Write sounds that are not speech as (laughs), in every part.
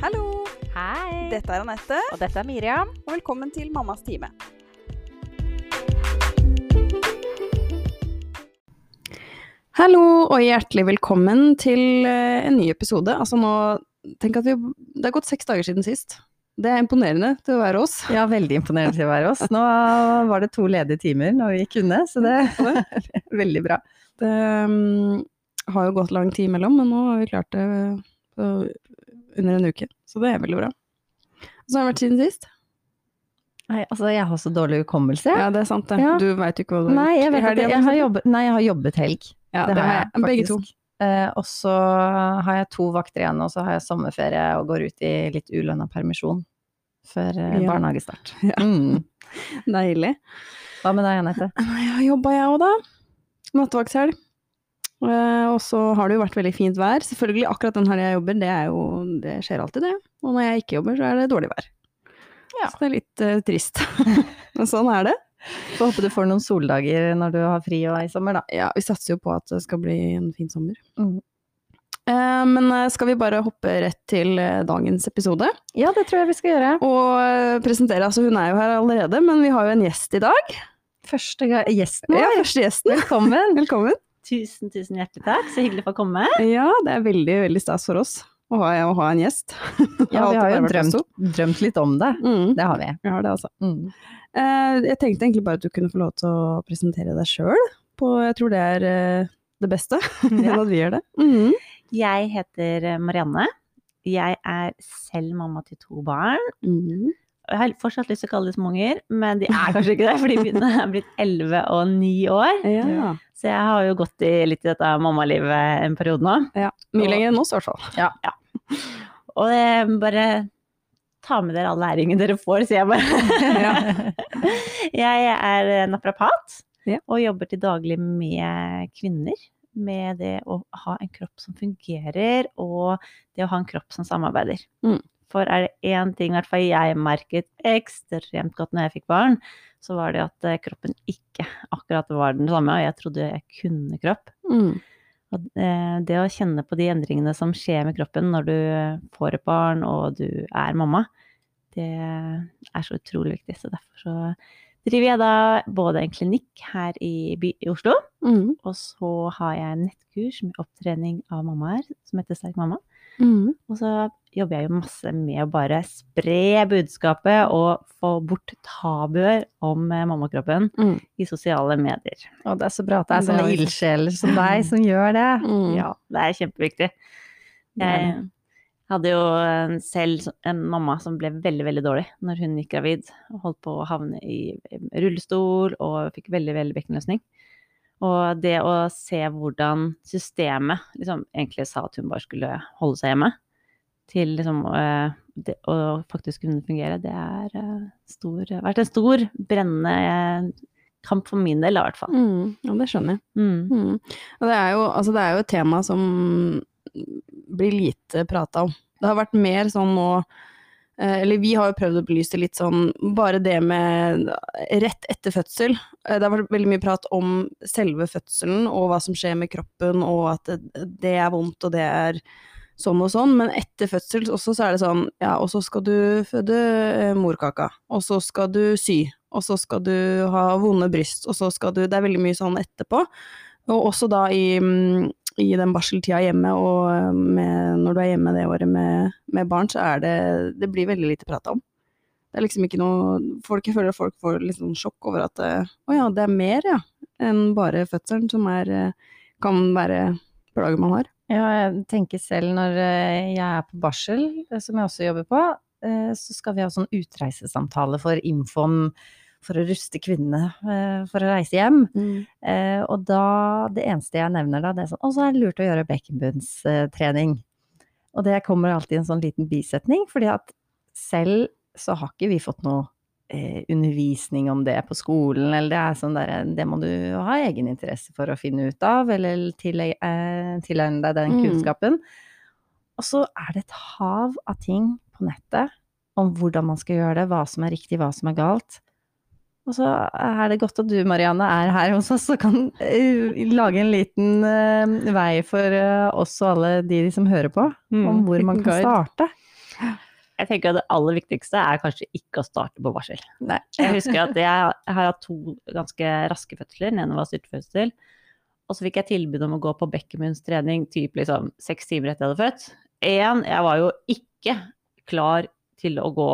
Hallo! Hei! Dette er Anette, Og dette er Miriam. og velkommen til Mammas time. Hallo, og hjertelig velkommen til eh, en ny episode. Altså nå, tenk at vi, det har gått seks dager siden sist. Det er imponerende til å være oss. Ja, veldig imponerende til å være oss. Nå var det to ledige timer når vi kunne, så det er (laughs) veldig bra. Det um, har jo gått lang tid imellom, men nå har vi klart det på under en uke. Så det er veldig bra. Så har det vært siden sist. Nei, altså, jeg har så dårlig hukommelse. Ja, det er sant det. Ja. Du veit ikke hva du har Nei, jeg gjort i helga, jeg, jeg har jobbet, nei, jeg har jobbet helg. Ja, det, har jeg, Begge to. Eh, og så har jeg to vakter igjen, og så har jeg sommerferie og går ut i litt ulønna permisjon før eh, Ja. barnehagestart. (laughs) Ja. Mm. Deilig. Hva med deg, Anette? Jeg har jobba, jeg òg, da. Nattevaktshelg. Eh, og så har det jo vært veldig fint vær. Selvfølgelig, akkurat den helga jeg jobber, det, er jo, det skjer alltid, det. Og når jeg ikke jobber, så er det dårlig vær. Ja. Så det er litt uh, trist. (laughs) Men sånn er det. Får håpe du får noen soldager når du har fri og i sommer, da. Ja, vi satser jo på at det skal bli en fin sommer. Mm. Eh, men skal vi bare hoppe rett til dagens episode? Ja, det tror jeg vi skal gjøre. Og presentere, altså hun er jo her allerede, men vi har jo en gjest i dag. Første gjesten gjesten Ja, første gjesten. Velkommen. (laughs) Velkommen. Tusen, tusen hjertelig takk. Så hyggelig for å komme. Ja, det er veldig, veldig stas for oss å ha, å ha en gjest. (laughs) Ja, vi har jo drømt, drømt litt om det. Mm, Det har vi. vi har det, altså. Mm. Eh, jeg tenkte egentlig bare at du kunne få lov til å presentere deg sjøl. Jeg tror det er eh, det beste, (laughs) Ja. at vi gjør det. Mm. Jeg heter eh, Marianne. Jeg er selv mamma til to barn. Mm. Jeg har fortsatt lyst til å kalle dem småunger, men de er (laughs) kanskje ikke det, for de begynner- er blitt 11 og 9 år. Ja. Så jeg har jo gått i litt i dette mammalivet en periode nå. ja. Mye lenger enn oss, i hvert fall. Og jeg bare ta med dere all læringen dere får, sier jeg bare. (laughs) (laughs) jeg er naprapat Ja. og jobber til daglig med kvinner. Med det å ha en kropp som fungerer, og det å ha en kropp som samarbeider. Mm. For er det én ting hvert fall jeg merket ekstremt godt når jeg fikk barn, så var det at eh, kroppen ikke akkurat var den samme, og jeg trodde jeg kunne kropp. Mm. Og eh, det å kjenne på de endringene som skjer med kroppen når du får et barn og du er mamma, det er så utrolig viktig. Så derfor så driver jeg da både en klinikk her i, by, i Oslo, Mm. og så har jeg en nettkurs med opptrening av mammaer som heter Sterk mamma. Mm. Og så jobber jeg jo masse med å bare spre budskapet og få bort tabuer om eh, mammakroppen Mm. i sosiale medier. Og det er så bra at det er sånne er ildsjeler som deg som gjør det. (laughs) Mm. Ja, det er kjempeviktig. Jeg hadde jo selv en mamma som ble veldig, veldig dårlig når hun gikk gravid. Holdt på å havne i rullestol og fikk veldig, veldig bekkenløsning. Og det å se hvordan systemet liksom egentlig sa at hun bare skulle holde seg hjemme, til liksom eh, det, å faktisk kunne fungere, det har eh, vært en stor, brennende eh, kamp for min del, i hvert fall. Mm. Ja, det skjønner jeg. Mm. Mm. Og det er, jo, altså det er jo et tema som blir lite prata om. Det har vært mer sånn nå Eller vi har jo prøvd å belyse litt sånn Bare det med rett etter fødsel. eh, Det har vært veldig mye prat om selve fødselen og hva som skjer med kroppen, og at det, er vondt og det er sånn og sånn, men etter fødsel også så er det sånn Ja, og så skal du føde eh, morkaka, og så skal du sy, og så skal du ha vonde bryst, og så skal du Det er veldig mye sånn etterpå. Og også da i, mm, i den barseltida hjemme, og eh, med, når du er hjemme det året med, med barn, så er det Det blir veldig lite prata om. Det er liksom ikke noe folk, Jeg føler folk får litt sånn sjokk over at eh, Å ja, det er mer, ja, enn bare fødselen som er eh, kan være plager man har. Ja, jeg tenker selv når jeg er på barsel, som jeg også jobber på, så skal vi ha sånn utreisesamtale for Infom for å ruste kvinnene eh, for å reise hjem. Mm. og da, det eneste jeg nevner da, det er sånn, og så er det lurt å gjøre bekkenbunnstrening. Og det kommer alltid i en sånn liten bisetning, fordi at selv så har ikke vi fått noe eh, undervisning om det på skolen, eller det er sånn der, det må du ha egeninteresse for å finne ut av, eller tilegne eh, tilegne deg den Mm. kunnskapen. Og så er det et hav av ting på nettet om hvordan man skal gjøre det, hva som er riktig, hva som er galt. Og så er det godt at du, Marianne, er her hos oss og kan eh, lage en liten uh, vei for uh, oss og alle de som hører på, Mm, om hvor man kan starte. Jeg tenker at det aller viktigste er kanskje ikke å starte på barsel. Nei. Jeg husker at jeg, jeg har hatt to ganske raske fødsler. Den ene var styrtefødsel. Og så fikk jeg tilbud om å gå på Beckermunds trening typ liksom seks timer etter jeg hadde født. En, jeg var jo ikke klar til å gå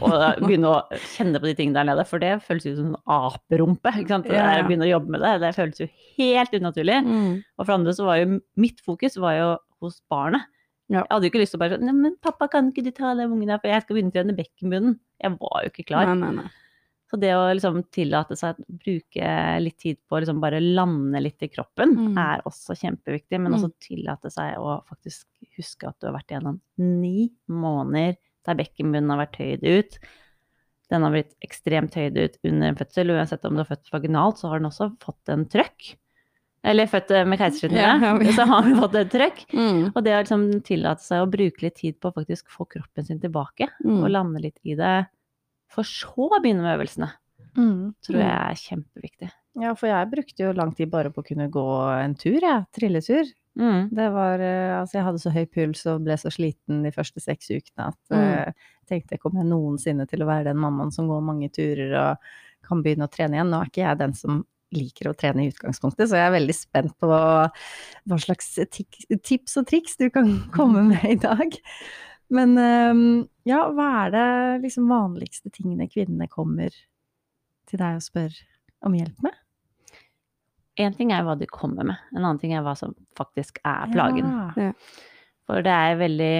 og begynne å kjenne på de tingene der nede, for det føles jo som en aperumpe. ikke sant? Ja, ja. begynne å jobbe med det, det føles jo helt unaturlig. Mm. Og for andre så var jo mitt fokus var jo hos barnet. Ja. Jeg hadde jo ikke lyst til å bare sånn men pappa, kan ikke du ta den ungen der, for jeg skal begynne å trene bekkenbunnen. Jeg var jo ikke klar. Nei, nei, nei. Så det å liksom tillate seg å bruke litt tid på å liksom bare lande litt i kroppen, Mm. er også kjempeviktig. Men Mm. også tillate seg å faktisk huske at du har vært igjennom ni måneder der bekkenbunnen har vært tøyd ut. Den har blitt ekstremt tøyd ut under en fødsel. Uansett om du har født vaginalt, så har den også fått en trøkk. Eller født eh, med keisersnitt, Ja, ja, så har den fått en trøkk. Mm. Og det å liksom tillate seg å bruke litt tid på å faktisk få kroppen sin tilbake, Mm. og lande litt i det, for så å begynne med øvelsene, Mm. tror jeg er kjempeviktig. Ja, for jeg brukte jo lang tid bare på å kunne gå en tur, jeg. Trilletur. Mm. Det var eh, Altså, jeg hadde så høy puls og ble så sliten de første seks ukene at Mm. eh, jeg tenkte kommer jeg noensinne til å være den mammaen som går mange turer og kan begynne å trene igjen. Nå er ikke jeg den som liker å trene i utgangspunktet, så jeg er veldig spent på hva, hva slags tips og triks du kan (laughs) komme (laughs) med i dag. Men eh, ja, hva er det liksom vanligste tingene kvinnene kommer til deg og spør om hjelp med? En ting er hva de kommer med, en annen ting er hva som faktisk er plagen. Ja. For det er veldig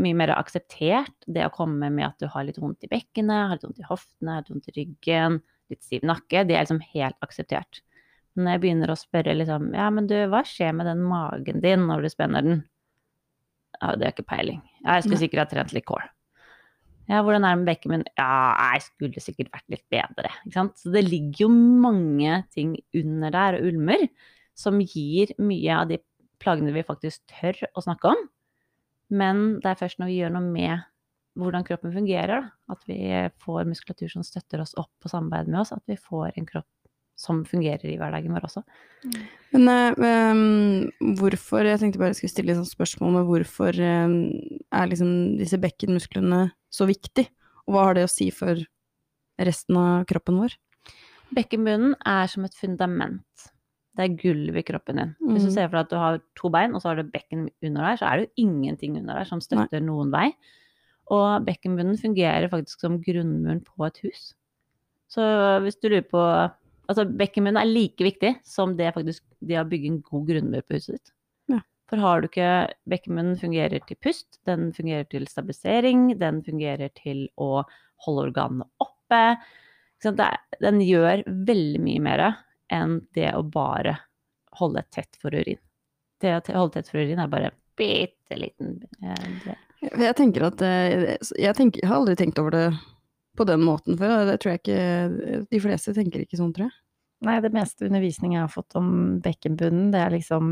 mye mer akseptert det å komme med at du har litt vondt i bekkenet, har litt vondt i hoftene, har litt vondt i ryggen, litt stiv nakke. Det er liksom helt akseptert. Men når jeg begynner å spørre liksom Ja, men du, hva skjer med den magen din når du spenner den? Ja, det har ikke peiling. Ja, jeg skulle sikkert ha trent litt core. Ja, hvordan er det med bekken min? Ja, jeg skulle sikkert vært litt bedre. Ikke sant? Så det ligger jo mange ting under der og ulmer som gir mye av de plagene vi faktisk tør å snakke om. Men det er først når vi gjør noe med hvordan kroppen fungerer, da, at vi får muskulatur som støtter oss opp og samarbeider med oss, at vi får en kropp som fungerer i hverdagen vår også. Men eh, hvorfor Jeg tenkte bare jeg skulle stille et sånt spørsmål med hvorfor em, er liksom disse bekkenmusklene så viktig? Og hva har det å si for resten av kroppen vår? Bekkenbunnen er som et fundament. Det er gulvet i kroppen din. Hvis du Mhm. ser for deg at du har to bein, og så har du bekken under der, så er det jo ingenting under der som støtter noen vei. Og bekkenbunnen fungerer faktisk som grunnmuren på et hus. Så hvis du lurer på Altså, bekkenbunnen er like viktig som det faktisk det å bygge en god grunnmur på huset ditt. For har du ikke Bekkenbunnen fungerer til pust, den fungerer til stabilisering, den fungerer til å holde organene oppe. Ikke sant? Den gjør veldig mye mer enn det å bare holde tett for urin. Det å holde tett for urin er bare en bitte liten eh, del. Jeg tenker at eh, jeg, tenker, jeg har aldri tenkt over det på den måten før. Det tror jeg ikke De fleste tenker ikke sånn, tror jeg. Nei, det meste undervisning jeg har fått om bekkenbunnen, det er liksom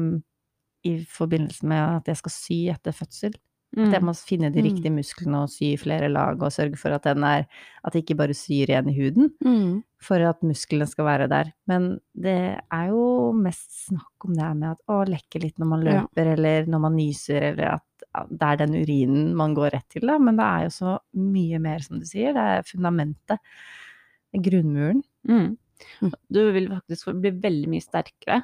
i forbindelse med at jeg skal sy etter fødsel. At jeg må finne de Mm. riktige musklene og sy i flere lag, og sørge for at den er At det ikke bare syr igjen i huden, Mm. for at musklene skal være der. Men det er jo mest snakk om det her med at å, lekke litt når man Ja. løper, eller når man nyser, eller at det er den urinen man går rett til, da. Men det er jo så mye mer, som du sier. Det er fundamentet. Grunnmuren. Mm. Mm. Du vil faktisk bli veldig mye sterkere.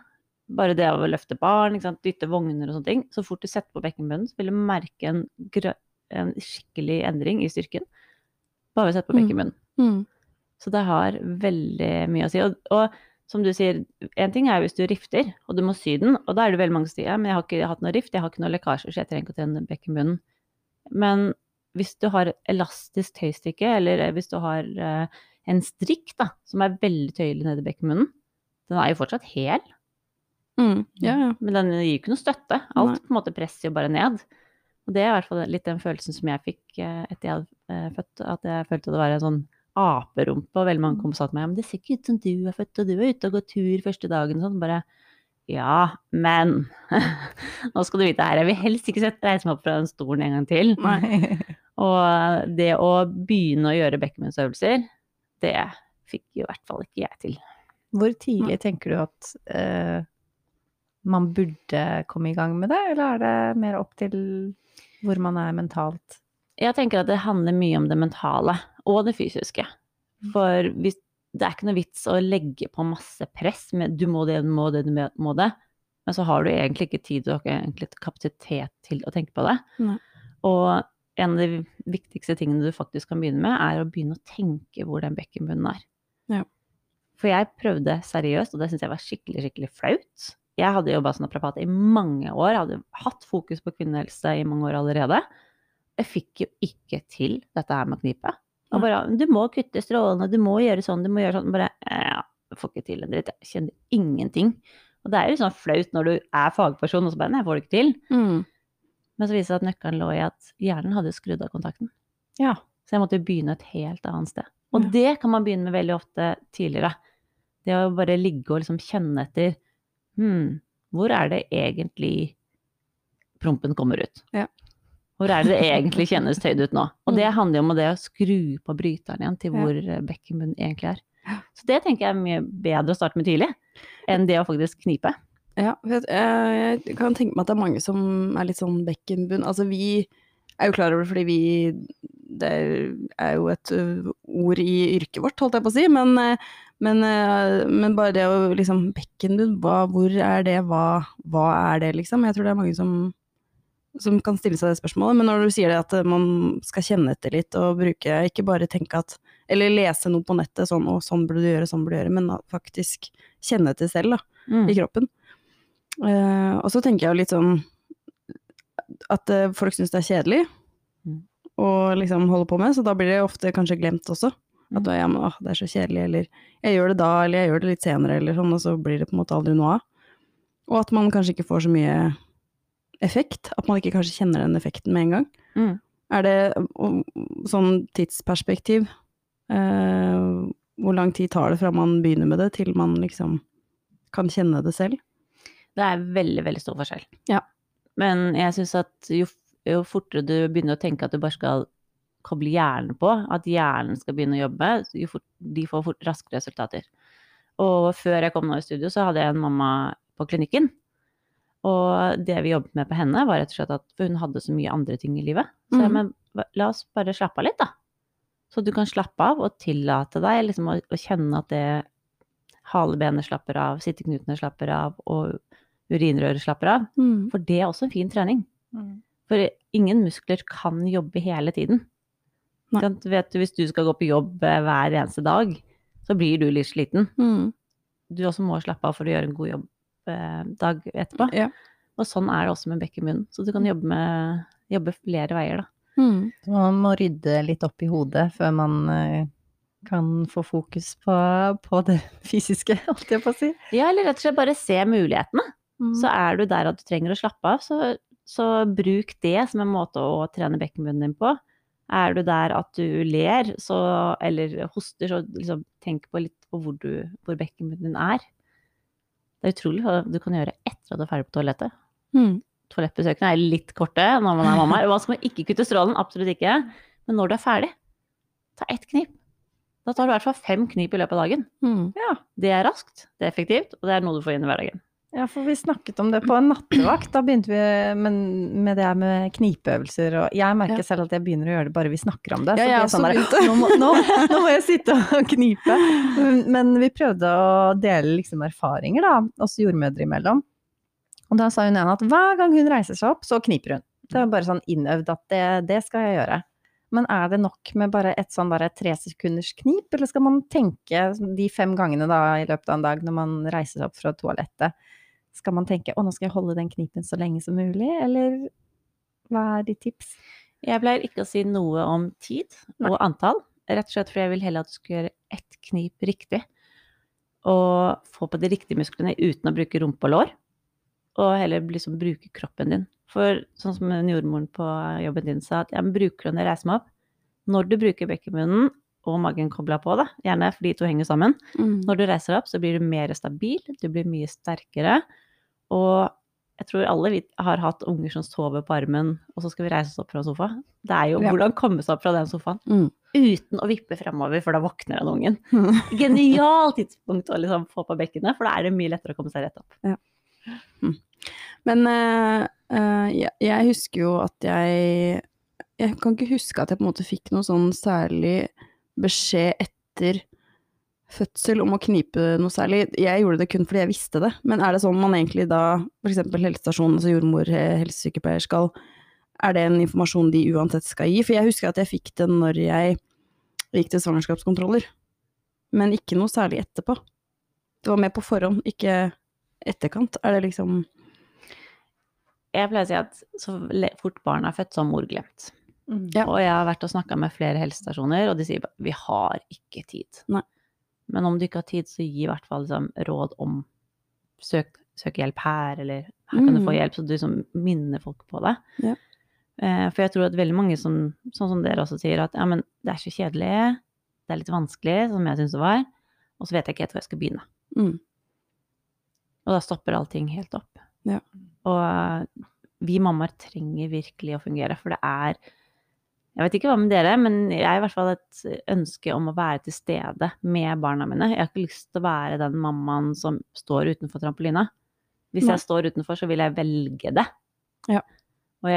Bare det å løfte barn, dytte vogner og sånne ting. Så fort du setter på bekkenbunnen, så vil du merke en, en skikkelig endring i styrken. Bare ved å sette på Mm. bekkenbunnen. Mm. Så det har veldig mye å si. Og, og som du sier, en ting er hvis du rifter, og du må sy den, og da er det veldig mange som sier men jeg har ikke hatt noe rift, jeg har ikke noe lekkasjer, så jeg trenger ikke å trene bekkenbunnen. Men hvis du har elastisk tøystykke, eller hvis du har eh, en strikk da, som er veldig tøyelig nede i bekkenbunnen, den er jo fortsatt hel, Mm. Ja, ja. men den gir jo ikke noe støtte. Alt på en måte presser jo bare ned. Og det er i hvert fall litt den følelsen som jeg fikk eh, etter jeg hadde eh, født, at jeg følte det var en sånn aperumpe, og veldig mange kom og sa til meg, men det ser ikke ut som du er født, og du er ute og går tur første dagen, og sånn, bare, ja, men, (laughs) nå skal du vite her, jeg vil helst ikke reise meg opp fra den stolen en gang til, (laughs) og det å begynne å gjøre bekkenbunnsøvelser, det fikk i hvert fall ikke jeg til. Hvor tidlig tenker du at eh, man burde komme i gang med det, eller er det mer opp til hvor man er mentalt? Jeg tenker at det handler mye om det mentale og det fysiske. For hvis, det er ikke noe vits å legge på masse press med du må det, du må det, du må det. Men så har du egentlig ikke tid og egentlig kapasitet til å tenke på det. Nei. Og en av de viktigste tingene du faktisk kan begynne med, er å begynne å tenke hvor den bekkenbunnen er. Ja. For jeg prøvde seriøst, og det syntes jeg var skikkelig, skikkelig flaut. Jeg hadde jobba som naprapat i mange år, hadde hatt fokus på kvinnehelse i mange år allerede. Jeg fikk jo ikke til dette her med å knipe. Og bare 'Du må kutte strålene, du må gjøre sånn, du må gjøre sånn.' Bare ja, jeg får ikke til en dritt. Jeg kjenner ingenting. Og det er jo litt sånn flaut når du er fagperson, og så bare 'Nei, jeg får det ikke til'. Mm. Men så viser det seg at nøkkelen lå i at hjernen hadde skrudd av kontakten. Ja. Så jeg måtte begynne et helt annet sted. Og det kan man begynne med veldig ofte tidligere. Det å bare ligge og liksom kjenne etter Hm, hvor er det egentlig prompen kommer ut? Ja. Hvor er det det egentlig kjennes tøyd ut nå? Og det Mm. handler jo om det å skru på bryteren igjen til hvor ja. bekkenbunnen egentlig er. Så det tenker jeg er mye bedre å starte med tidlig, enn det å faktisk knipe. Ja, jeg, jeg, jeg kan tenke meg at det er mange som er litt sånn bekkenbunn. Altså vi er jo klar over det fordi vi Det er jo et ord i yrket vårt, holdt jeg på å si, men, eh, men, eh, men bare det å liksom Bekkenbunn, hvor er det, hva, hva er det, liksom? Jeg tror det er mange som som kan stille seg det spørsmålet, men når du sier det at eh, man skal kjenne etter litt og bruke, ikke bare tenke at Eller lese noe på nettet sånn og sånn burde du gjøre, sånn burde du gjøre', men faktisk kjenne etter selv, da Mm. i kroppen. Uh, og så tenker jeg jo litt sånn at folk syns det er kjedelig Mm. å liksom holde på med, så da blir det ofte kanskje glemt også. At du ja, men, åh, det er så kjedelig, eller jeg gjør det da, eller jeg gjør det litt senere, eller sånn, og så blir det på en måte aldri noe av. Og at man kanskje ikke får så mye effekt, at man ikke kanskje kjenner den effekten med en gang. Mm. Er det sånn tidsperspektiv, eh, hvor lang tid tar det fra man begynner med det, til man liksom kan kjenne det selv? Det er veldig, veldig stor forskjell. Ja. Men jeg syns at jo, jo fortere du begynner å tenke at du bare skal koble hjernen på, at hjernen skal begynne å jobbe, jo fort, de får fort raske resultater. Og før jeg kom nå i studio, så hadde jeg en mamma på klinikken. Og det vi jobbet med på henne, var rett og slett at hun hadde så mye andre ting i livet. Så jeg, Mhm. men la oss bare slappe av litt, da. Så du kan slappe av og tillate deg liksom å, å kjenne at det halebenet slapper av, sitteknutene slapper av, og urinrøret slapper av. Mm. For det er også en fin trening. Mm. For ingen muskler kan jobbe hele tiden. Nei. Sant? Vet du, hvis du skal gå på jobb eh, hver eneste dag, så blir du litt sliten. Mm. Du også må slappe av for å gjøre en god jobb eh, dag etterpå. Ja. Og sånn er det også med bekkemunnen. Så du kan jobbe, med, jobbe flere veier, da. Mm. Så man må rydde litt opp i hodet før man eh, kan få fokus på, på det (laughs) fysiske, holdt jeg på å si. Ja, eller rett og slett bare se mulighetene. Mm. Så er du der at du trenger å slappe av, så, så bruk det som en måte å trene bekkenbunnen din på. Er du der at du ler så, eller hoster, så liksom tenk på litt på hvor, du, hvor bekkenbunnen din er. Det er utrolig hva du kan gjøre etter at du er ferdig på toalettet. Mm. Toalettbesøkene er litt korte når man er mamma. (laughs) Og Man skal ikke kutte strålen, absolutt ikke. Men når du er ferdig, ta ett knip. Da tar du i hvert fall fem knip i løpet av dagen. Mm. Ja. Det er raskt, det er effektivt, og det er noe du får inn i hverdagen. Ja, for vi snakket om det på en nattevakt. Da begynte vi med, med det med knipeøvelser. Og jeg merker Ja. selv at jeg begynner å gjøre det bare vi snakker om det. Ja, så jeg blir jeg også sånn begynte. nå, må, nå, nå må jeg sitte og knipe. Men vi prøvde å dele liksom erfaringer, da, oss jordmødre imellom. Og da sa hun ene at hver gang hun reiser seg opp, så kniper hun. Det er bare sånn innøvd at det, det skal jeg gjøre. Men er det nok med bare et sånn bare tre sekunders knip, eller skal man tenke de fem gangene da i løpet av en dag når man reiser seg opp fra toalettet, skal man tenke å nå skal jeg holde den knipen så lenge som mulig, eller hva er ditt tips? Jeg pleier ikke å si noe om tid Nei. og antall, rett og slett fordi jeg vil heller at du skal gjøre ett knip riktig. Og få på de riktige musklene uten å bruke rumpe og lår. Og heller liksom bruke kroppen din. For sånn som en jordmoren på jobben din sa, at jeg bruker den når jeg reiser meg opp? Når du bruker bekkenmunnen og magen kobla på, da, gjerne for de to henger sammen, Mm. når du reiser opp, så blir du mer stabil, du blir mye sterkere. Og jeg tror alle vi har hatt unger som sover på armen, og så skal vi reise oss opp fra sofa. Det er jo Ja. hvordan komme seg opp fra den sofaen Mm. uten å vippe fremover, for da våkner den ungen. (laughs) Genialt tidspunkt å liksom få på bekkenet, for da er det mye lettere å komme seg rett opp. Men eh, eh, jeg, jeg husker jo at jeg Jeg kan ikke huske at jeg på en måte fikk noe sånn særlig beskjed etter fødsel om å knipe noe særlig. Jeg gjorde det kun fordi jeg visste det, men er det sånn man egentlig da, eksempel helsestasjonen, altså jordmor, helsesykepleier skal Er det en informasjon de uansett skal gi? For jeg husker at jeg fikk det når jeg gikk til svangerskapskontroller, men ikke noe særlig etterpå. Det var med på forhånd, ikke etterkant. Er det liksom Jeg pleier å si at så fort barna er født, så har mor glemt. Ja. Og jeg har vært og snakka med flere helsestasjoner, og de sier bare vi har ikke tid. Nei. Men om du ikke har tid, så gi i hvert fall liksom, råd om søk, søk hjelp her, eller her kan du få Mm. hjelp, så du liksom minner folk på det. Ja. Eh, for jeg tror at veldig mange som, sånn som dere også sier, at ja, men det er så kjedelig, det er litt vanskelig, som jeg syns det var, og så vet jeg ikke helt hvor jeg skal begynne. mm. Og da stopper allting helt opp. Ja. Og eh, vi mammaer trenger virkelig å fungere, for det er Jeg vet ikke hva med dere, men jeg har i hvert fall et ønske om å være til stede med barna mine. Jeg har ikke lyst til å være den mammaen som står utenfor trampolina. Hvis jeg står utenfor, så vil jeg velge det. Ja.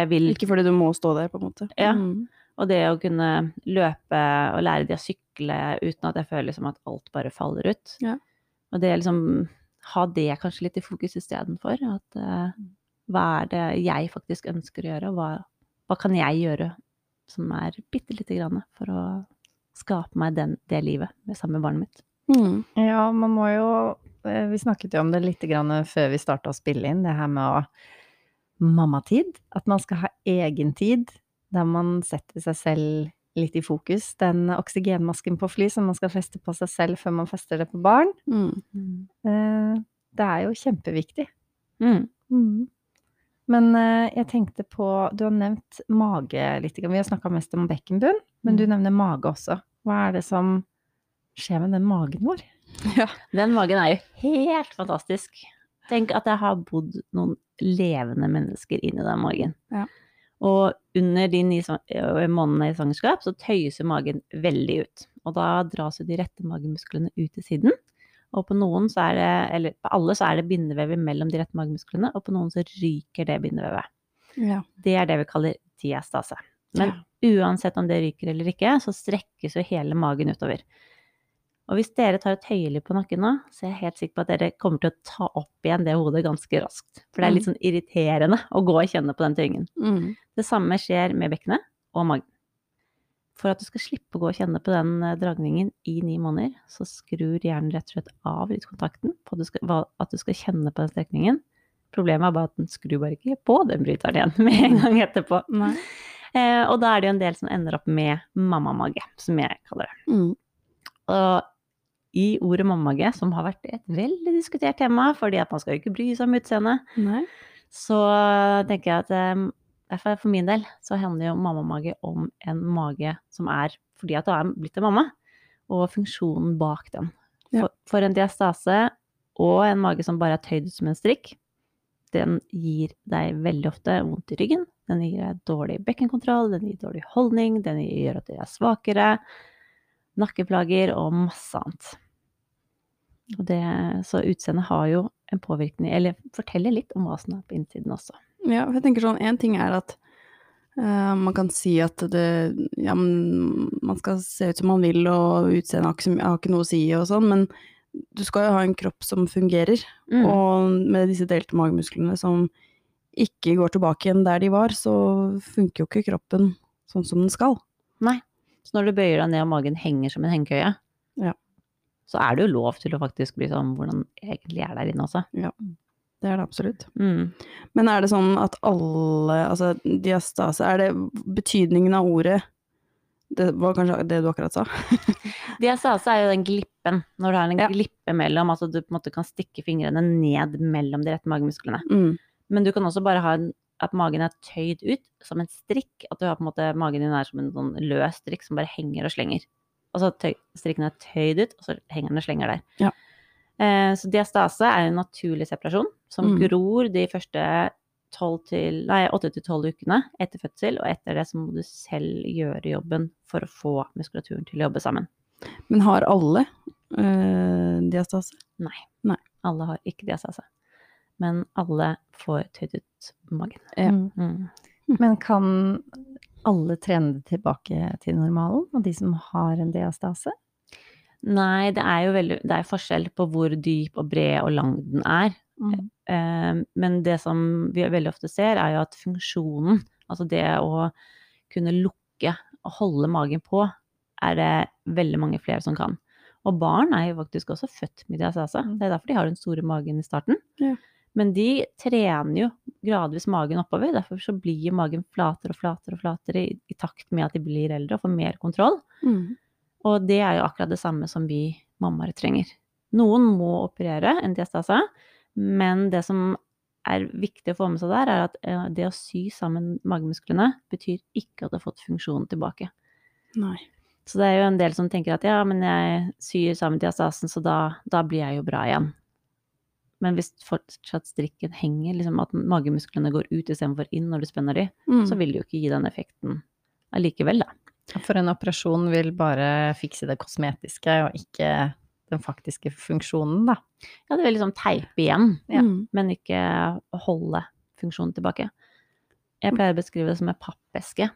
Vil Ikke fordi du må stå der, på en måte. Ja. Mm. Og det å kunne løpe og lære de å sykle uten at jeg føler liksom at alt bare faller ut. Ja. Og det liksom ha det kanskje litt i fokus istedenfor. At eh, hva er det jeg faktisk ønsker å gjøre, og hva, hva kan jeg gjøre som er bitte lite grann for å skape meg den, det livet med sammen med barnet mitt. Mm. Ja, man må jo eh, Vi snakket jo om det litt grann før vi starta å spille inn, det her med å mammatid. At man skal ha egen tid der man setter seg selv litt i fokus. Den oksygenmasken på fly som man skal feste på seg selv før man fester det på barn. Mm. eh, Det er jo kjempeviktig. Mm. Men eh, jeg tenkte på Du har nevnt mage litt. Vi har snakka mest om bekkenbunn, men du Mm. nevner mage også. Hva er det som skjer med den magen vår? (laughs) Ja, Den magen er jo helt fantastisk. Tenk at jeg har bodd noen levende mennesker inni den magen. Ja. Og under de ni svang- månedene i svangerskap så tøyes magen veldig ut. Og da dras jo de rette magemusklene ut til siden. Og på noen så er det, eller på alle så er det bindevevet mellom de rette magemusklene, og på noen så ryker det bindevevet. Ja. Det er det vi kaller diastase. Men uansett om det ryker eller ikke, så strekkes jo hele magen utover. Og hvis dere tar et høyelig på nakken nå, så er jeg helt sikker på at dere kommer til å ta opp igjen det hodet ganske raskt. For det er litt sånn irriterende å gå og kjenne på den tyngden. Mm. Det samme skjer med bekkenet og magen. For at du skal slippe å gå og kjenne på den eh, dragningen i ni måneder, så skrur hjernen rett og slett av lydkontakten på at du skal, at du skal kjenne på den strekningen. Problemet er bare at den skrur bare ikke på den bryteren igjen (laughs) med en gang etterpå. Eh, og da er det jo en del som ender opp med mammamage, som jeg kaller det. Mm. Og i ordet mammamage, som har vært et veldig diskutert tema, fordi at man skal jo ikke bry seg om utseendet, så tenker jeg at eh, fall for min del så handler jo mammamage om en mage som er fordi at du er blitt en mamma, og funksjonen bak den. For, for en diastase og en mage som bare er tøyd ut som en strikk, den gir deg veldig ofte vondt i ryggen. Den gir deg dårlig bekkenkontroll, den gir dårlig holdning, den gjør at du er svakere, nakkeplager og masse annet. Og det, så utseendet har jo en påvirkning, eller forteller litt om hva som er på innsiden også. Ja, jeg tenker sånn, en ting er at uh, man kan si at det, ja, man skal se ut som man vil, og utseendet har, har ikke noe å si og sånn, men du skal jo ha en kropp som fungerer, Mm. og med disse delte magemusklene som ikke går tilbake igjen der de var, så funker jo ikke kroppen sånn som den skal. Nei. Så når du bøyer deg ned og magen henger som en hengekøye, Ja. så er det jo lov til å faktisk bli sånn hvordan egentlig er der inne også. Det er det absolutt. Mm. Men er det sånn at alle, altså diastase, er det betydningen av ordet, det var kanskje det du akkurat sa? (laughs) Diastase er jo den glippen, når du har en Ja. glippe mellom, altså du på en måte kan stikke fingrene ned mellom de rette magemusklene. Mm. Men du kan også bare ha en, at magen er tøyd ut som en strikk, at du har på en måte, magen din er som en sånn løs strikk som bare henger og slenger. Altså tøy, strikken er tøyd ut, og så henger den og slenger der. Ja. Eh, så diastase er en naturlig separasjon som Mm. gror de første 12 til, nei, 8-12 ukene etter fødsel, og etter det så må du selv gjøre jobben for å få muskulaturen til å jobbe sammen. Men har alle øh, diastase? Alle har ikke diastase, men alle får tøyd ut magen. Ja. Mm. Mm. Men kan alle trene tilbake til normalen, og de som har en diastase? Nei, det er jo veldig Det er forskjell på hvor dyp og bred og lang den er. Eh, Men det som vi veldig ofte ser, er jo at funksjonen, altså det å kunne lukke og holde magen på, er det veldig mange flere som kan. Og barn er jo faktisk også født med diastase. Mm. Det er derfor de har den store magen i starten. Ja. Men de trener jo gradvis magen oppover. Derfor så blir magen flatere og flatere og flatere i, i takt med at de blir eldre og får mer kontroll. Mm. Og det er jo akkurat det samme som vi mammaer trenger. Noen må operere en diastase, men det som er viktig å få med seg der, er at eh, det å sy sammen magemusklene betyr ikke at du har fått funksjonen tilbake. Nei. Så det er jo en del som tenker at ja, men jeg syr sammen diastasen, så da, da blir jeg jo bra igjen. Men hvis fortsatt strikken henger, liksom at magemusklene går ut istedenfor inn når du spenner de, Mm. så vil det jo ikke gi den effekten allikevel, da. For en operasjon vil bare fikse det kosmetiske, og ikke den faktiske funksjonen, da. Ja, det vil liksom teipe igjen. Ja. Mm. men ikke holde funksjonen tilbake. Jeg pleier å beskrive det som en pappeske.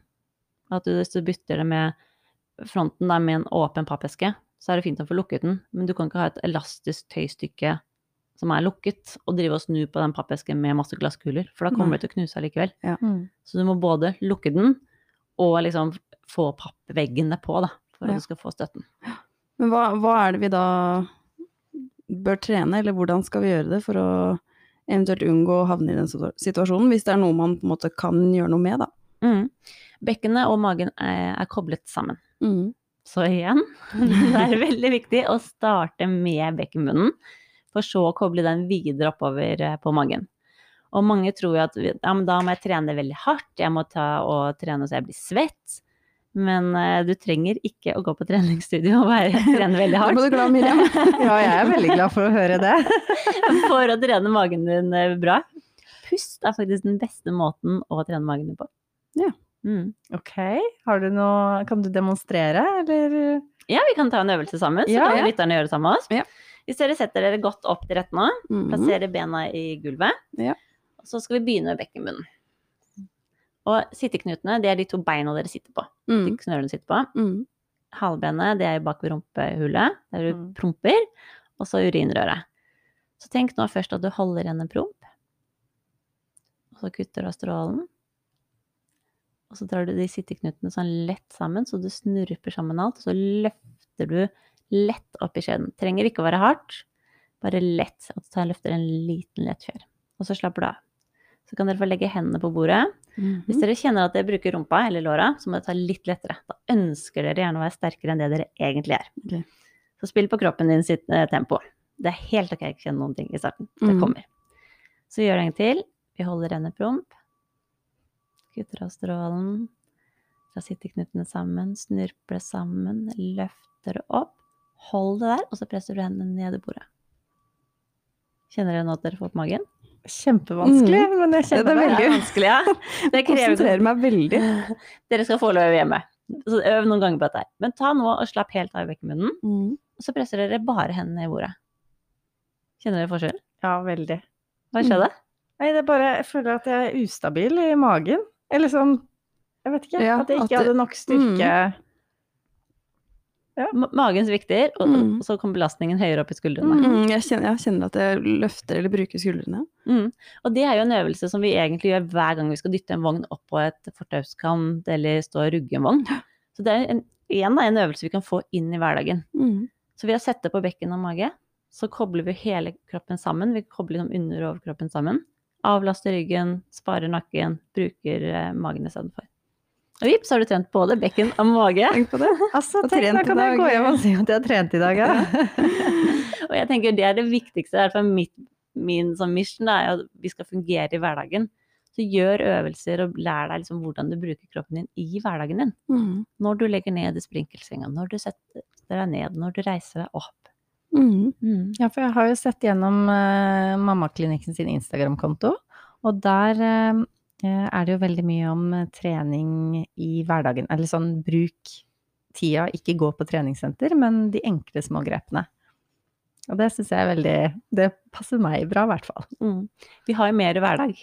At du, hvis du bytter det med fronten da, med en åpen pappeske, så er det fint å få lukket den, men du kan ikke ha et elastisk tøystykke som er lukket, og drive og snu på den pappesken med masse glasskuler, for da kommer mm. det til å knuse allikevel. Mm. Så du må både lukke den, og liksom få pappveggene på, da, for Ja. at du skal få støtten. Men hva, hva er det vi da bør trene, eller hvordan skal vi gjøre det for å eventuelt unngå å havne i den situasjonen, hvis det er noe man på en måte kan gjøre noe med, da? Mm. Bekkenet og magen er, er koblet sammen. Mm. Så igjen, (laughs) det er veldig viktig å starte med bekkenbunnen, for så å koble den videre oppover eh, på magen. Og mange tror jo at ja, da må jeg trene veldig hardt, jeg må ta og trene så jeg blir svett. Men uh, du trenger ikke å gå på treningsstudio og være, trene veldig (laughs) hardt ble du glad, Miriam. (laughs) Ja, jeg er veldig glad for å høre det. (laughs) for å trene magen din eh, bra. Pust er faktisk den beste måten å trene magen din på. Ja. Mm. Ok, har du noe Kan du demonstrere, eller? Ja, vi kan ta en øvelse sammen, så Ja. kan lytterne gjøre det sammen med oss. Ja. Hvis dere setter dere godt opp til rette nå, Mm. plasserer bena i gulvet, Ja. så skal vi begynne med bekkenbunnen. Og sitteknutene, det er de to beina dere sitter på. De Mm. knørene sitter på. Mm. Halvbenet, det er bak ved rumpehullet, der du Mm. promper, og så urinrøret. Så tenk nå først at du holder igjen en promp, og så kutter du av strålen. Og så drar du de sitteknutene sånn lett sammen, så du snurper sammen alt, og så løfter du lett opp i skjeden. Trenger ikke å være hardt, bare lett. Og så løfter en liten lett fjær. Og så slapper du av. Så kan dere få legge hendene på bordet. Hvis Mhm. dere kjenner at dere bruker rumpa eller låra, så må dere ta litt lettere. Da ønsker dere gjerne å være sterkere enn det dere egentlig er. Okay. Så spill på kroppen din sitt eh, tempo. Det er helt ok å ikke kjenne noen ting i starten. Det mm. kommer. Så gjør det en til. Vi holder hendene en promp. Kutter av strålen. Da sitter knuttene sammen, snurper sammen, løfter det opp. Hold det der, og så presser du hendene ned i bordet. Kjenner dere nå at dere får på magen? Kjempevanskelig, men jeg kjenner det er det. veldig- vanskelig, ja. Det Konsentrerer meg veldig. (laughs) Dere skal få lov å øve hjemme. Så øv noen ganger på dette. Men ta nå og slapp helt av i bekkenmunnen. Mm. og så presser dere bare hendene i bordet. Kjenner dere forskjellen? Ja, veldig. Hva skjedde? Nei, det er bare Jeg føler at jeg er ustabil i magen. Eller sånn Jeg vet ikke. Ja, at jeg at ikke det- hadde nok styrke. Ma- Magen svikter, og, Mm. og så kommer belastningen høyere opp i skuldrene. Mm. Jeg, kjenner, jeg kjenner at jeg løfter eller bruker skuldrene. Mm. Og det er jo en øvelse som vi egentlig gjør hver gang vi skal dytte en vogn opp på et fortauskant eller stå og rugge en vogn. Så det er en, igjen en øvelse vi kan få inn i hverdagen. Mm. Så ved å sette på bekken og mage, så kobler vi hele kroppen sammen. Vi kobler liksom under og overkroppen sammen. Avlaster ryggen, sparer nakken, bruker eh, magen istedenfor. Og vips, har du trent både bekken og mage. Tenk på det. Altså, Og trent da kan jeg gå hjem og si at jeg har trent i dag, ja. (laughs) og jeg tenker det er det viktigste, i hvert fall mitt, min sånn mission, er at vi skal fungere i hverdagen. Så gjør øvelser og lær deg liksom hvordan du bruker kroppen din i hverdagen din. Mm. Når du legger ned i sprinkelsenga, når du setter deg ned, når du reiser deg opp. Mm. Mm. Ja, for jeg har jo sett gjennom uh, Mammaklinikken sin Instagram-konto, og der eh, er det jo veldig mye om eh, trening i hverdagen. Eller sånn bruk tida, ikke gå på treningssenter, men de enkle små grepene. Og det syns jeg er veldig Det passer meg bra, i hvert fall. Mm. Vi har jo mer hverdag.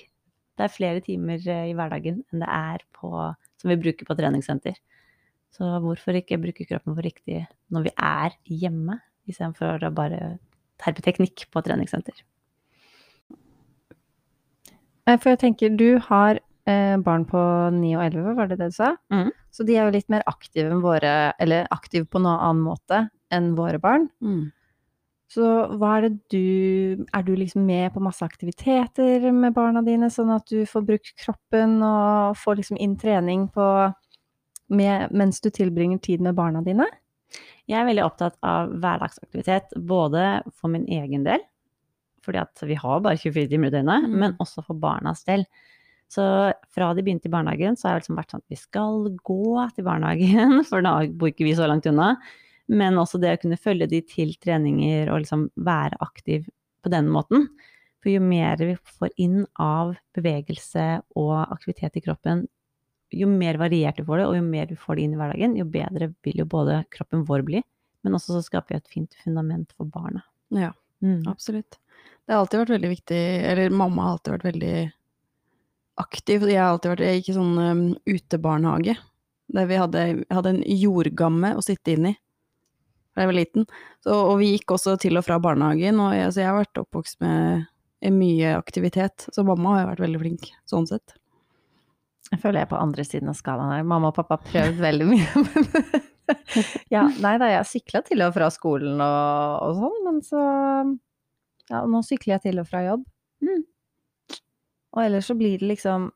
Det er flere timer eh, i hverdagen enn det er på, som vi bruker på treningssenter. Så hvorfor ikke bruke kroppen for riktig når vi er hjemme, istedenfor å bare terpe teknikk på treningssenter. Eh, For jeg tenker, du har eh, barn på 9 og 11, var det det du sa? Mm. Så de er jo litt mer aktive enn våre, eller aktive på noen annen måte enn våre barn. Mm. Så hva er det du Er du liksom med på masse aktiviteter med barna dine, sånn at du får brukt kroppen og får liksom inn trening på med, mens du tilbringer tid med barna dine? Jeg er veldig opptatt av hverdagsaktivitet, både for min egen del, fordi at vi har bare 24 timer i døgnet, Mm. men også for barnas del. Så fra de begynte i barnehagen, så har jeg liksom vært sånn at vi skal gå til barnehagen, (laughs) for da bor ikke vi så langt unna. Men også det å kunne følge de til treninger og liksom være aktiv på den måten. For jo mer vi får inn av bevegelse og aktivitet i kroppen, jo mer variert du får det, og jo mer du får det inn i hverdagen, jo bedre vil jo både kroppen vår bli, men også så skaper vi et fint fundament for barna. Ja, Mm. absolutt. Det har alltid vært veldig viktig, eller mamma har alltid vært veldig aktiv. Jeg har alltid vært, jeg gikk i sånn um, utebarnehage, der vi hadde, hadde en jordgamme å sitte inn i da jeg var liten. Så, og vi gikk også til og fra barnehagen, og jeg, så jeg har vært oppvokst med mye aktivitet. Så mamma har vært veldig flink, sånn sett. Jeg føler jeg er på andre siden av skalaen her. Mamma og pappa har prøvd veldig mye. (laughs) (laughs) ja, nei da, jeg sykla til og fra skolen og, og sånn, men så Ja, nå sykler jeg til og fra jobb. Mm. Og ellers så blir det liksom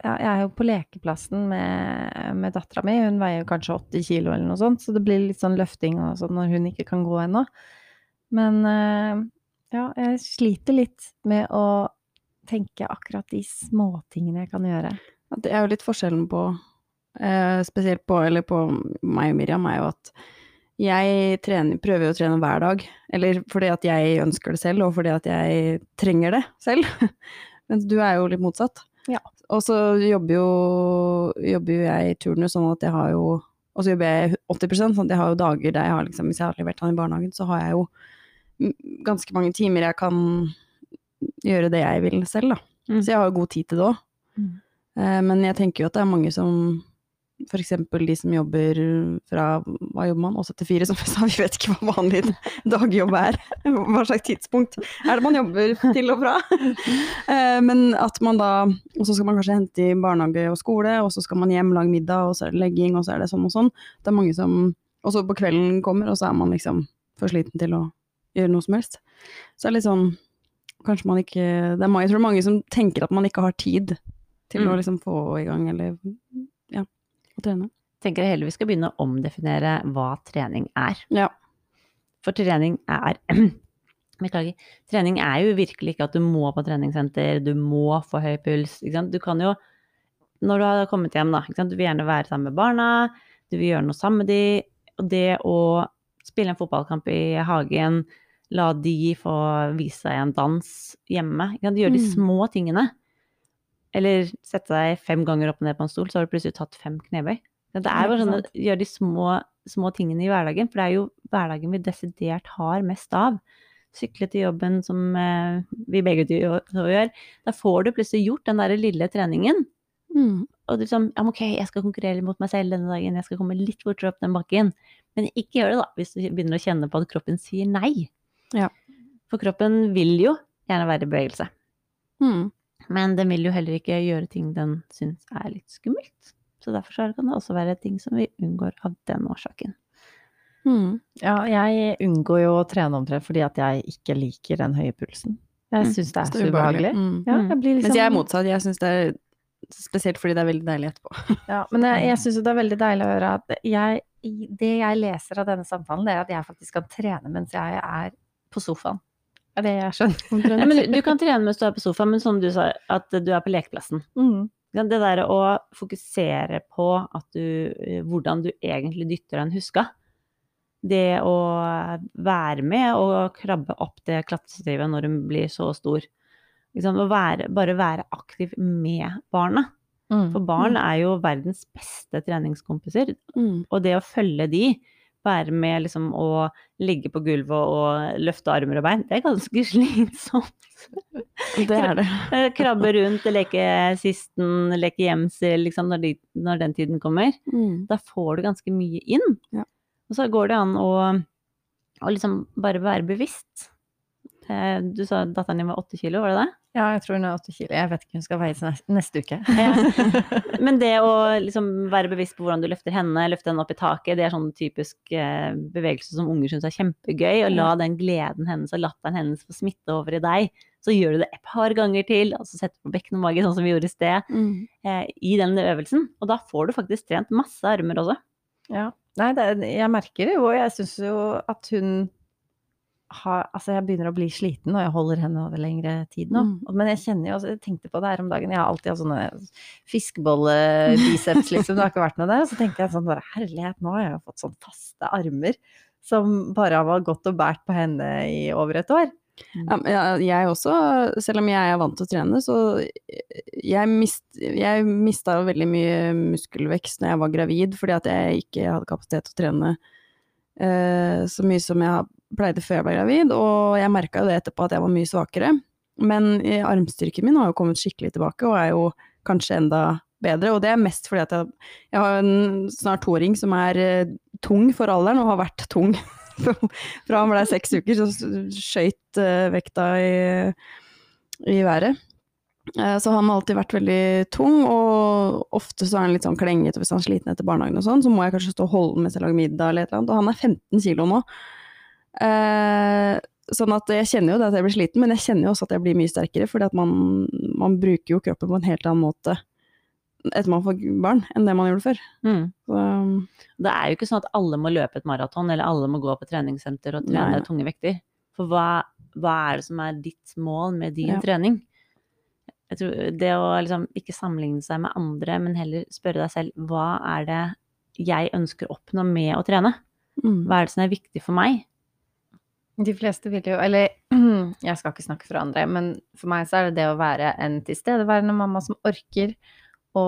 ja, Jeg er jo på lekeplassen med, med dattera mi, hun veier kanskje 80 kilo eller noe sånt, så det blir litt sånn løfting og sånn når hun ikke kan gå ennå. Men eh, ja, jeg sliter litt med å tenke akkurat de småtingene jeg kan gjøre. Det er jo litt forskjellen på, eh, spesielt på, eller på meg og Miriam, er jo at jeg trener, prøver å trene hver dag. Eller fordi at jeg ønsker det selv, og fordi at jeg trenger det selv. (laughs) Mens du er jo litt motsatt. Ja. Og så jobber jo, jobber jo jeg i turnus sånn at jeg har jo Og så jobber jeg 80% sånn at jeg har jo dager der jeg har liksom Hvis jeg har levert han i barnehagen, så har jeg jo ganske mange timer jeg kan gjøre det jeg vil selv, da. Mm. Så jeg har jo god tid til det òg. Mm. Eh, Men jeg tenker jo at det er mange som eksempel de som jobber fra hva jobber man, åtte til fire, som jeg sa, vi vet ikke hva vanlig dagjobb er. Hva slags tidspunkt er det man jobber til og fra? Eh, Men at man da Og så skal man kanskje hente i barnehage og skole, og så skal man hjem, lage middag, og så er det legging, og så er det sånn og sånn. Det er mange som Og så på kvelden kommer, og så er man liksom for sliten til å gjøre noe som helst. Så det er litt sånn Kanskje man ikke det er Jeg tror det er mange som tenker at man ikke har tid til Mm. å liksom få i gang, eller å trene. tenker jeg heller vi skal begynne å omdefinere hva trening er. Ja. For trening er (clears throat) Beklager. Trening er jo virkelig ikke at du må på treningssenter, du må få høy puls. Du kan jo, når du har kommet hjem, da, du vil gjerne være sammen med barna, du vil gjøre noe sammen med dem. og det å spille en fotballkamp i hagen, la de få vise seg en dans hjemme, sant? gjøre de Mm. små tingene. Eller sette deg fem ganger opp og ned på en stol, så har du plutselig tatt fem knebøy. Det er bare sånn å gjøre de små, små tingene i hverdagen, for det er jo hverdagen vi desidert har mest av. Sykle til jobben, som eh, vi begge to gjør. Da får du plutselig gjort den der lille treningen. Mm. Og du liksom, ja, men ok, jeg skal konkurrere mot meg selv denne dagen, jeg skal komme litt fortere opp den bakken. Men ikke gjør det da, hvis du begynner å kjenne på at kroppen sier nei. Ja. For kroppen vil jo gjerne være i bevegelse. Mm. Men den vil jo heller ikke gjøre ting den syns er litt skummelt. Så derfor så kan det også være ting som vi unngår av den årsaken. Mm. Ja, jeg unngår jo å trene omtrent fordi at jeg ikke liker den høye pulsen. Jeg Mm. syns det er Så så ubehagelig. Mm. Ja, jeg blir liksom, Mens jeg er motsatt. Jeg syns det er spesielt fordi det er veldig deilig etterpå. (laughs) Ja, men jeg, jeg (laughs) syns jo det er veldig deilig å høre at jeg, det jeg leser av denne samtalen, det er at jeg faktisk kan trene mens jeg er på sofaen. Er det jeg skjønner. (laughs) Ja, men du, du kan trene mens du er på sofaen, men som du sa, at du er på lekeplassen. Mm. Det derre å fokusere på at du, eh, hvordan du egentlig dytter en huska. Det å være med og krabbe opp det klatrestativet når hun blir så stor. Liksom, å være, bare være aktiv med barna. Mm. For barn er jo verdens beste treningskompiser. Mm. Og det å følge de være med liksom å ligge på gulvet og løfte armer og bein, det er ganske (laughs) slitsomt. Det er det. Eh, Krabbe rundt, leke sisten, leke gjemsel, liksom, når, de, når den tiden kommer. Mm. Da får du ganske mye inn. Ja. Og så går det an å, å liksom bare være bevisst. Eh, Du sa datteren din var åtte kilo, var det det? Ja, jeg tror hun er åtte kilo. Jeg vet ikke, hun skal veie seg neste, neste uke. (laughs) Men det å liksom være bevisst på hvordan du løfter henne, løfte henne opp i taket, det er sånn typisk eh, bevegelse som unger syns er kjempegøy. Og la den gleden hennes og latteren hennes få smitte over i deg. Så gjør du det et par ganger til, altså så setter på bekken og mage, sånn som vi gjorde i sted, Mm. eh, i den øvelsen. Og da får du faktisk trent masse armer også. Ja. Nei, det, jeg merker det jo, og jeg syns jo at hun har Altså, jeg begynner å bli sliten og jeg holder henne over lengre tid nå. Mm. Men jeg kjenner jo, altså, jeg tenkte på det her om dagen, jeg har alltid hatt sånne fiskebolle-biceps, liksom, det har ikke vært noe der. Og så tenkte jeg sånn bare herlighet, nå har jeg jo fått sånn faste armer som bare har gått og båret på henne i over et år. Ja, jeg, også, selv om jeg er vant til å trene, så jeg, mist, jeg mista jo veldig mye muskelvekst når jeg var gravid, fordi at jeg ikke hadde kapasitet til å trene eh, så mye som jeg pleide før jeg ble gravid, og jeg merka jo det etterpå at jeg var mye svakere. Men eh, armstyrken min har jo kommet skikkelig tilbake, og er jo kanskje enda bedre. Og det er mest fordi at jeg, jeg har en snart toåring som er eh, tung for alderen, og har vært tung (laughs) fra han ble seks uker, så skøyt uh, vekta i, i været. Eh, så han har alltid vært veldig tung, og ofte så er han litt sånn klengete hvis han er sliten etter barnehagen og sånn, så må jeg kanskje stå og holde mens jeg lager middag eller et eller annet, og han er 15 kilo nå. Eh, sånn at jeg kjenner jo at jeg blir sliten, men jeg kjenner jo også at jeg blir mye sterkere, fordi at man, man bruker jo kroppen på en helt annen måte etter man får barn, enn det man gjorde før. Mm. Så, Det er jo ikke sånn at alle må løpe et maraton, eller alle må gå på treningssenter og trene Nei. tunge vekter. For hva, hva er det som er ditt mål med din Ja. trening? Jeg tror det å liksom ikke sammenligne seg med andre, men heller spørre deg selv hva er det jeg ønsker å oppnå med å trene? mm. Hva er det som er viktig for meg? De fleste vil jo, eller (clears throat) jeg skal ikke snakke for andre, men for meg så er det det å være en tilstedeværende mamma som orker å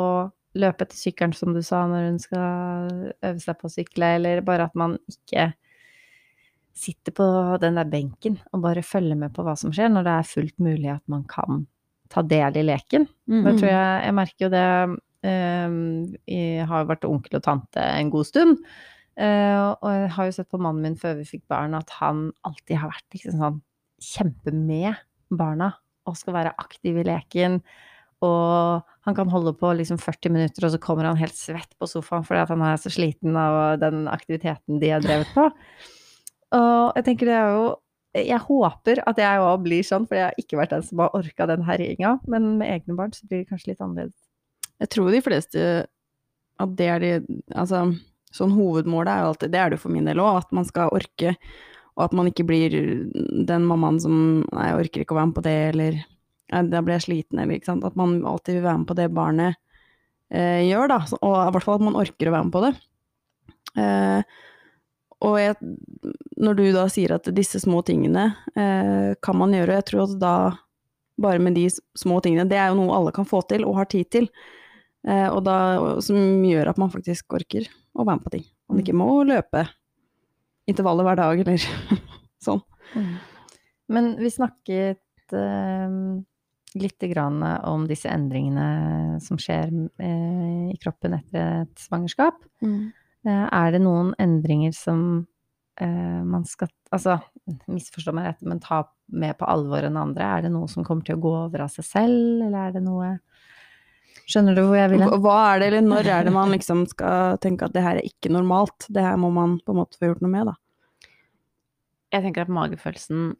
løpe etter sykkelen, som du sa, når hun skal øve seg på å sykle, eller bare at man ikke sitter på den der benken og bare følger med på hva som skjer, når det er fullt mulig at man kan ta del i leken. Mm. Det tror jeg, jeg merker jo det eh, Jeg har vært onkel og tante en god stund. Eh, og jeg har jo sett på mannen min før vi fikk barn, at han alltid har vært liksom sånn kjempe med barna. Og skal være aktiv i leken. Og han kan holde på liksom 40 minutter, og så kommer han helt svett på sofaen fordi han er så sliten av den aktiviteten de har drevet på. Og jeg tenker det er jo Jeg håper at jeg òg blir sånn, for jeg har ikke vært den som har orka den herjinga. Men med egne barn så blir det kanskje litt annerledes. Jeg tror de fleste at det er de Altså, sånn hovedmålet er jo alltid Det er det jo for min del òg, at man skal orke, og at man ikke blir den mammaen som Nei, jeg orker ikke å være med på det, eller «Nei, da blir jeg sliten, eller ikke sant. At man alltid vil være med på det barnet eh, gjør, da. Og i hvert fall at man orker å være med på det. Eh, og jeg, når du da sier at disse små tingene eh, kan man gjøre, jeg tror at da bare med de små tingene, det er jo noe alle kan få til og har tid til. Eh, og da, som gjør at man faktisk orker å være med på ting. Man ikke må løpe intervaller hver dag, eller (laughs) sånn. Men vi snakket eh, litt grann om disse endringene som skjer eh, i kroppen etter et svangerskap. Eh, er det noen endringer som eh, man skal Altså, misforstå meg rett, men ta med på alvor enn andre? Er det noe som kommer til å gå over av seg selv, eller er det noe Skjønner du hvor jeg vil hen? Hva er det, eller når er det man liksom skal tenke at det her er ikke normalt? Det her må man på en måte få gjort noe med, da. Jeg tenker at magefølelsen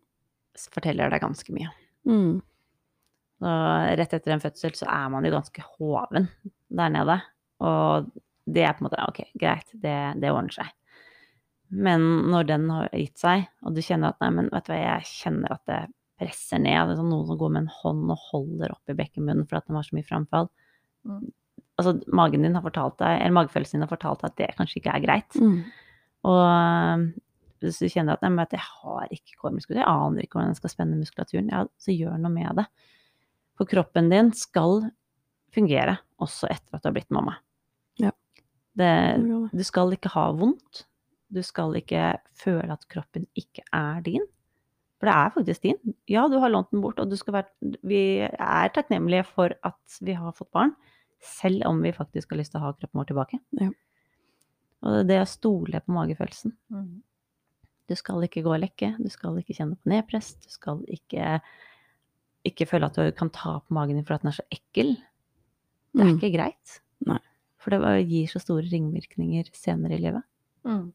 forteller deg ganske mye. Mm. Rett etter en fødsel så er man jo ganske hoven der nede. Og det er på en måte ok, greit, det, det ordner seg. Men når den har gitt seg, og du kjenner at nei, men vet du hva, jeg kjenner at det presser ned, det er sånn noen som går med en hånd og holder opp i bekkenbunnen for at den har så mye framfall. Mm. Altså magen din har fortalt deg, eller magefølelsen din har fortalt deg at det kanskje ikke er greit. Mm. Og øh, hvis du kjenner at, nei, men jeg har ikke core-muskulatur, jeg aner ikke hvordan jeg skal spenne muskulaturen, ja, så gjør noe med det. For kroppen din skal fungere også etter at du har blitt mamma. Ja. Det, du skal ikke ha vondt. Du skal ikke føle at kroppen ikke er din. For det er faktisk din. Ja, du har lånt den bort, og du skal være Vi er takknemlige for at vi har fått barn, selv om vi faktisk har lyst til å ha kroppen vår tilbake. Ja. Og det å stole på magefølelsen. Mm. Du skal ikke gå og lekke, du skal ikke kjenne på nedpress, du skal ikke, ikke føle at du kan ta på magen din for at den er så ekkel. Det er Mm. ikke greit. Nei. For det gir så store ringvirkninger senere i livet. Mm.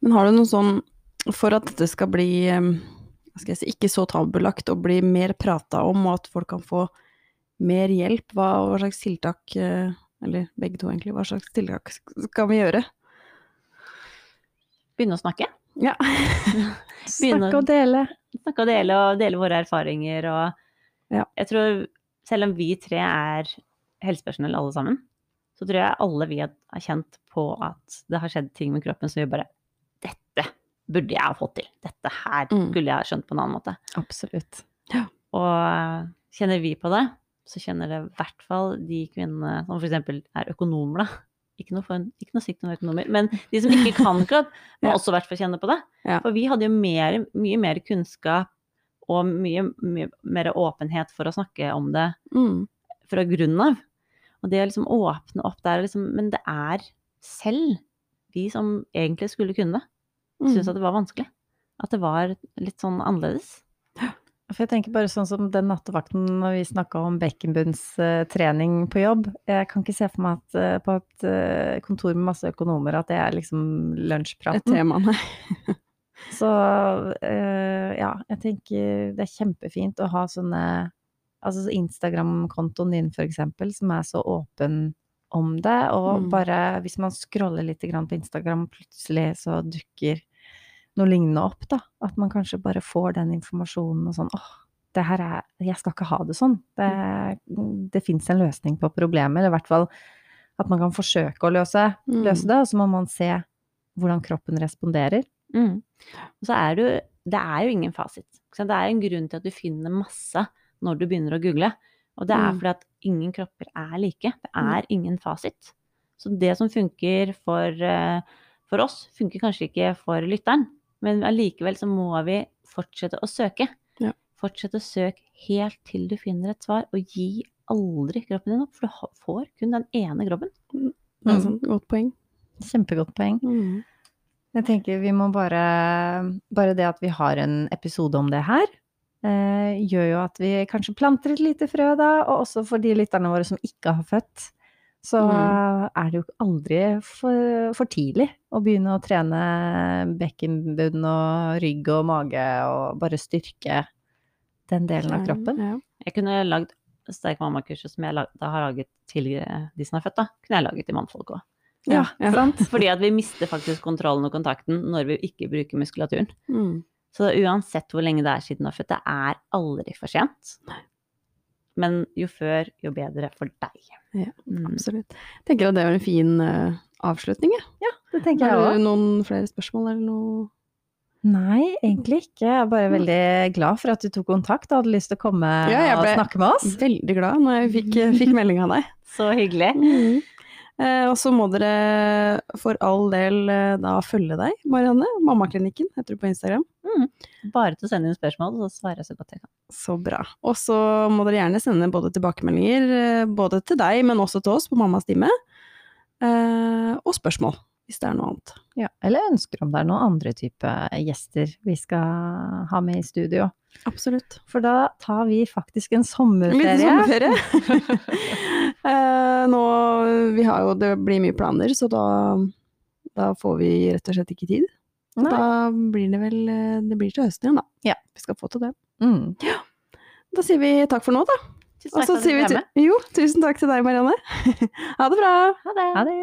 Men har du noe sånn For at dette skal bli eh, skal jeg si, ikke så tabubelagt og bli mer prata om, og at folk kan få mer hjelp, hva, hva slags tiltak eh, Eller begge to, egentlig. Hva slags tiltak skal vi gjøre? Begynne å snakke. Ja. (laughs) Snakke og dele. Snakke og dele, og dele våre erfaringer og Ja. Jeg tror, selv om vi tre er helsepersonell alle sammen, så tror jeg alle vi har kjent på at det har skjedd ting med kroppen som vi bare Dette burde jeg ha fått til. Dette her Mm. skulle jeg ha skjønt på en annen måte. Absolutt. Og kjenner vi på det, så kjenner det i hvert fall de kvinnene som f.eks. er økonomer, da. Ikke noe, for, ikke noe sikt om økonomer, men de som ikke kan kropp, må (laughs) Ja. også i hvert fall kjenne på det. Ja. For vi hadde jo mer, mye mer kunnskap og mye, mye mer åpenhet for å snakke om det Mm. fra grunnen av. Og det å liksom åpne opp der, liksom, men det er selv vi som egentlig skulle kunne det, Mm. syntes at det var vanskelig. At det var litt sånn annerledes. For jeg tenker bare sånn som den nattevakten når vi snakka om bekkenbunnstrening eh, på jobb. Jeg kan ikke se for meg at eh, på et eh, kontor med masse økonomer at det er liksom Et lunsjpraten. tema, nei. (laughs) Så ja, jeg tenker det er kjempefint å ha sånne Altså Instagram-kontoen din, for eksempel, som er så åpen om det. Og Mm. bare hvis man scroller litt grann på Instagram, plutselig så dukker noe lignende opp, da. At man kanskje bare får den informasjonen og sånn åh, det her er Jeg skal ikke ha det sånn. Det, det fins en løsning på problemet, eller i hvert fall at man kan forsøke å løse, Mm. løse det, og så må man se hvordan kroppen responderer. Mm. Og så er du Det er jo ingen fasit. Det er en grunn til at du finner masse når du begynner å google. Og det er Mm. fordi at ingen kropper er like. Det er ingen fasit. Så det som funker for, eh, for oss, funker kanskje ikke for lytteren. Men allikevel så må vi fortsette å søke. Ja. Fortsett å søke helt til du finner et svar, og gi aldri kroppen din opp, for du får kun den ene kroppen. Det er Mm. godt poeng. Kjempegodt poeng. Mm. Jeg tenker vi må bare Bare det at vi har en episode om det her, eh, gjør jo at vi kanskje planter et lite frø da, og også for de lytterne våre som ikke har født. Så Mm. er det jo aldri for, for tidlig å begynne å trene bekkenbunn og rygg og mage og bare styrke den delen av kroppen. Ja. Jeg kunne lagd Sterk mamma-kurset som jeg lag, da har laget til de som er født, da. Kunne jeg laget til mannfolk òg. Ja, ja. sant? (laughs) Fordi at vi mister faktisk kontrollen og kontakten når vi ikke bruker muskulaturen. Mm. Så uansett hvor lenge det er siden du har født, det er aldri for sent. Men jo før, jo bedre for deg. Ja, Mm. Absolutt. Jeg tenker at det var en fin uh, avslutning, jeg. Det tenker jeg Har du noen flere spørsmål eller noe? Nei, egentlig ikke. Jeg er bare veldig glad for at du tok kontakt og hadde lyst til å komme Ja, og snakke med oss. Jeg ble Veldig glad når jeg fikk, eh, fikk melding av deg. (laughs) Så hyggelig. Mm. Eh, og så må dere for all del eh, da følge deg, Marianne. Mammaklinikken heter du på Instagram. Bare til å sende inn spørsmål, så svarer jeg så godt jeg kan. Så bra. Og så må dere gjerne sende både tilbakemeldinger, eh, både til deg, men også til oss på Mammas time. Og spørsmål, hvis det er noe annet. Ja, eller ønsker om det er noen andre type gjester vi skal ha med i studio. Absolutt. For da tar vi faktisk en En sommerferie. liten sommerferie. (laughs) Eh, nå, vi har jo, det blir mye planer, så da, da får vi rett og slett ikke tid. Så Nei. da blir det vel eh, Det blir til høsten igjen, da. Ja. Vi skal få til det. Mm. Da sier vi takk for nå, da. Tusen takk for at du med. jo, tusen takk til deg, Marianne. (laughs) ha det bra! Ha det. Ha det.